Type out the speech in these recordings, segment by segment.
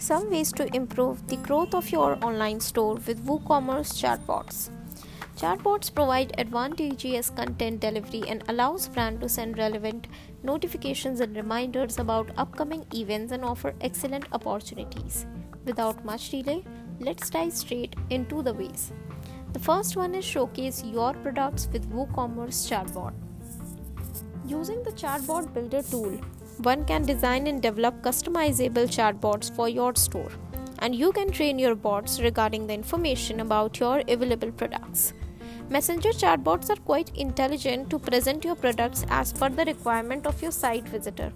some ways to improve the growth of your online store with WooCommerce chatbots. Chatbots provide advantageous content delivery and allows brand to send relevant notifications and reminders about upcoming events and offer excellent opportunities. Without much delay, let's dive straight into the ways. The first one is showcase your products with WooCommerce chatbot. Using the chatbot builder tool, one can design and develop customizable chatbots for your store, and you can train your bots regarding the information about your available products. Messenger chatbots are quite intelligent to present your products as per the requirement of your site visitor.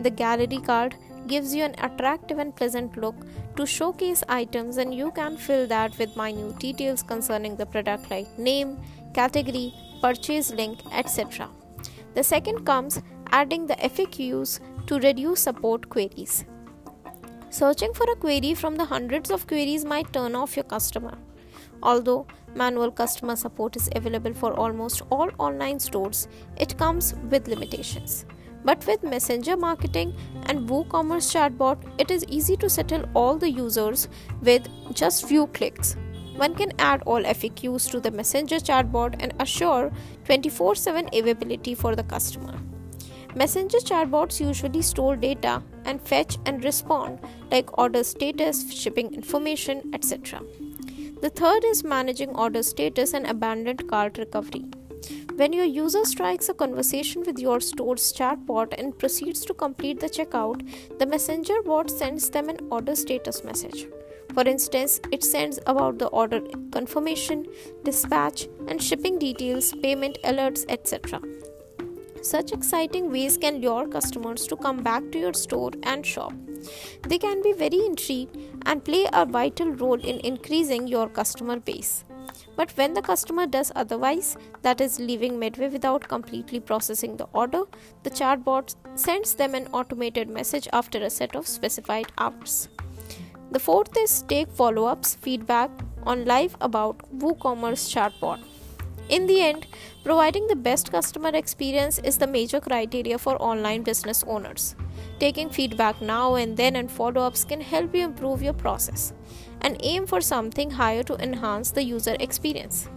The gallery card gives you an attractive and pleasant look to showcase items, and you can fill that with minute details concerning the product like name, category, purchase link, etc. The second comes adding the FAQs to reduce support queries. Searching for a query from the hundreds of queries might turn off your customer. Although manual customer support is available for almost all online stores, it comes with limitations. But with Messenger marketing and WooCommerce chatbot, it is easy to settle all the users with just few clicks. One can add all FAQs to the Messenger chatbot and assure 24 7 availability for the customer. Messenger chatbots usually store data and fetch and respond, like order status, shipping information, etc. The third is managing order status and abandoned cart recovery. When your user strikes a conversation with your store's chatbot and proceeds to complete the checkout, the messenger bot sends them an order status message. For instance, it sends about the order confirmation, dispatch, and shipping details, payment alerts, etc. Such exciting ways can lure customers to come back to your store and shop. They can be very intrigued and play a vital role in increasing your customer base. But when the customer does otherwise, that is, leaving midway without completely processing the order, the chatbot sends them an automated message after a set of specified hours. The fourth is take follow ups feedback on live about WooCommerce chatbot. In the end, providing the best customer experience is the major criteria for online business owners. Taking feedback now and then and follow ups can help you improve your process and aim for something higher to enhance the user experience.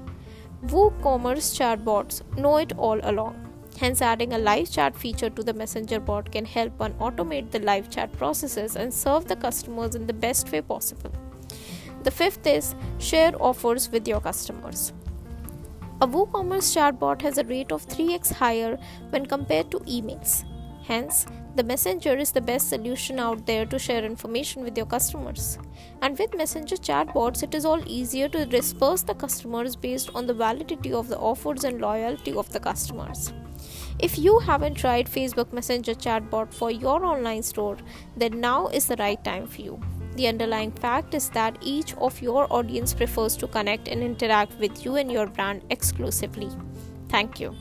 WooCommerce chatbots know it all along. Hence, adding a live chat feature to the Messenger bot can help one automate the live chat processes and serve the customers in the best way possible. The fifth is share offers with your customers. A WooCommerce chatbot has a rate of 3x higher when compared to emails. Hence, the Messenger is the best solution out there to share information with your customers. And with Messenger chatbots, it is all easier to disperse the customers based on the validity of the offers and loyalty of the customers. If you haven't tried Facebook Messenger chatbot for your online store, then now is the right time for you. The underlying fact is that each of your audience prefers to connect and interact with you and your brand exclusively. Thank you.